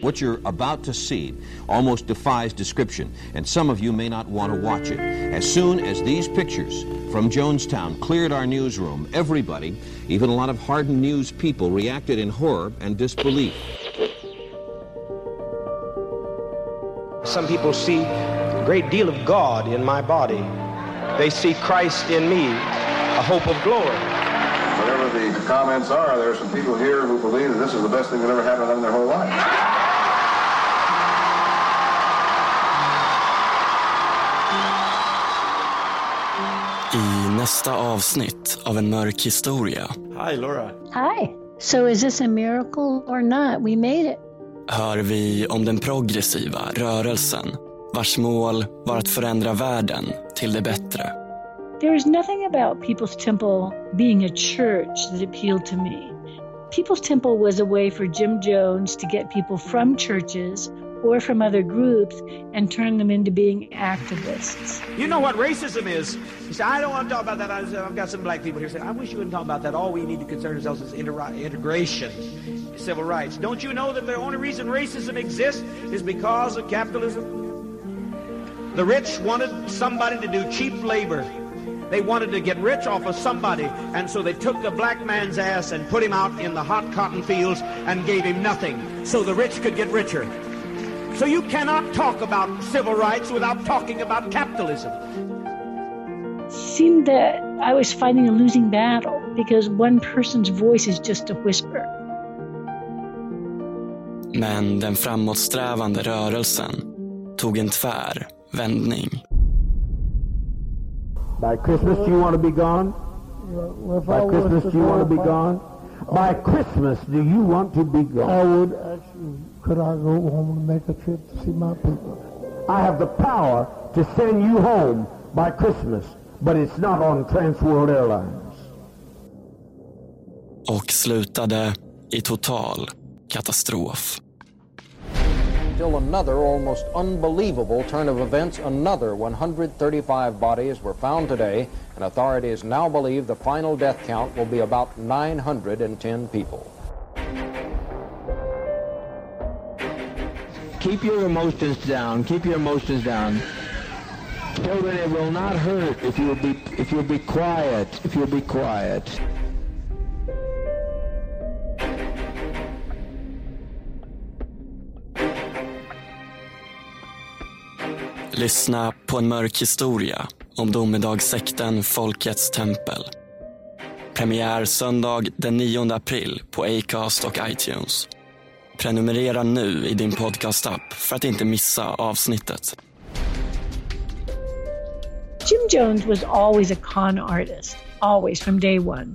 What you're about to see almost defies description, and some of you may not want to watch it. As soon as these pictures from Jonestown cleared our newsroom, everybody, even a lot of hardened news people, reacted in horror and disbelief. Some people see a great deal of God in my body. They see Christ in me, a hope of glory. The comments are, there are some people here who believe that this is the best thing that ever happened to them in their whole life. I nästa avsnitt av En mörk historia Hi, Laura. Hi. So is this a miracle or not? We made it. hör vi om den progressiva rörelsen vars mål var att förändra världen till det bättre. There is nothing about People's Temple being a church that appealed to me. People's Temple was a way for Jim Jones to get people from churches or from other groups and turn them into being activists. You know what racism is? You say, I don't want to talk about that. I've got some black people here saying, I wish you wouldn't talk about that. All we need to concern ourselves is inter- integration, civil rights. Don't you know that the only reason racism exists is because of capitalism? The rich wanted somebody to do cheap labor. They wanted to get rich off of somebody, and so they took the black man's ass and put him out in the hot cotton fields and gave him nothing, so the rich could get richer. So you cannot talk about civil rights without talking about capitalism. It seemed that I was fighting a losing battle because one person's voice is just a whisper. Men den framåtsträvande rörelsen tog en tvär vändning. By Christmas, do you want to be gone? By Christmas, do you want to be gone? By Christmas, do you want to be I gone? would actually, could I go home and make a trip to see my people? I have the power to send you home by Christmas, but it's not on Transworld Airlines. Och slutade i total katastrof. Still another almost unbelievable turn of events. Another 135 bodies were found today, and authorities now believe the final death count will be about 910 people. Keep your emotions down. Keep your emotions down. Children, it will not hurt if you'll be if you'll be quiet. If you'll be quiet. Lyssna på en mörk historia om domedagssekten Folkets tempel. Premiär söndag den 9 april på Acast och iTunes. Prenumerera nu i din podcastapp för att inte missa avsnittet. Jim Jones was always a con artist, always from day one.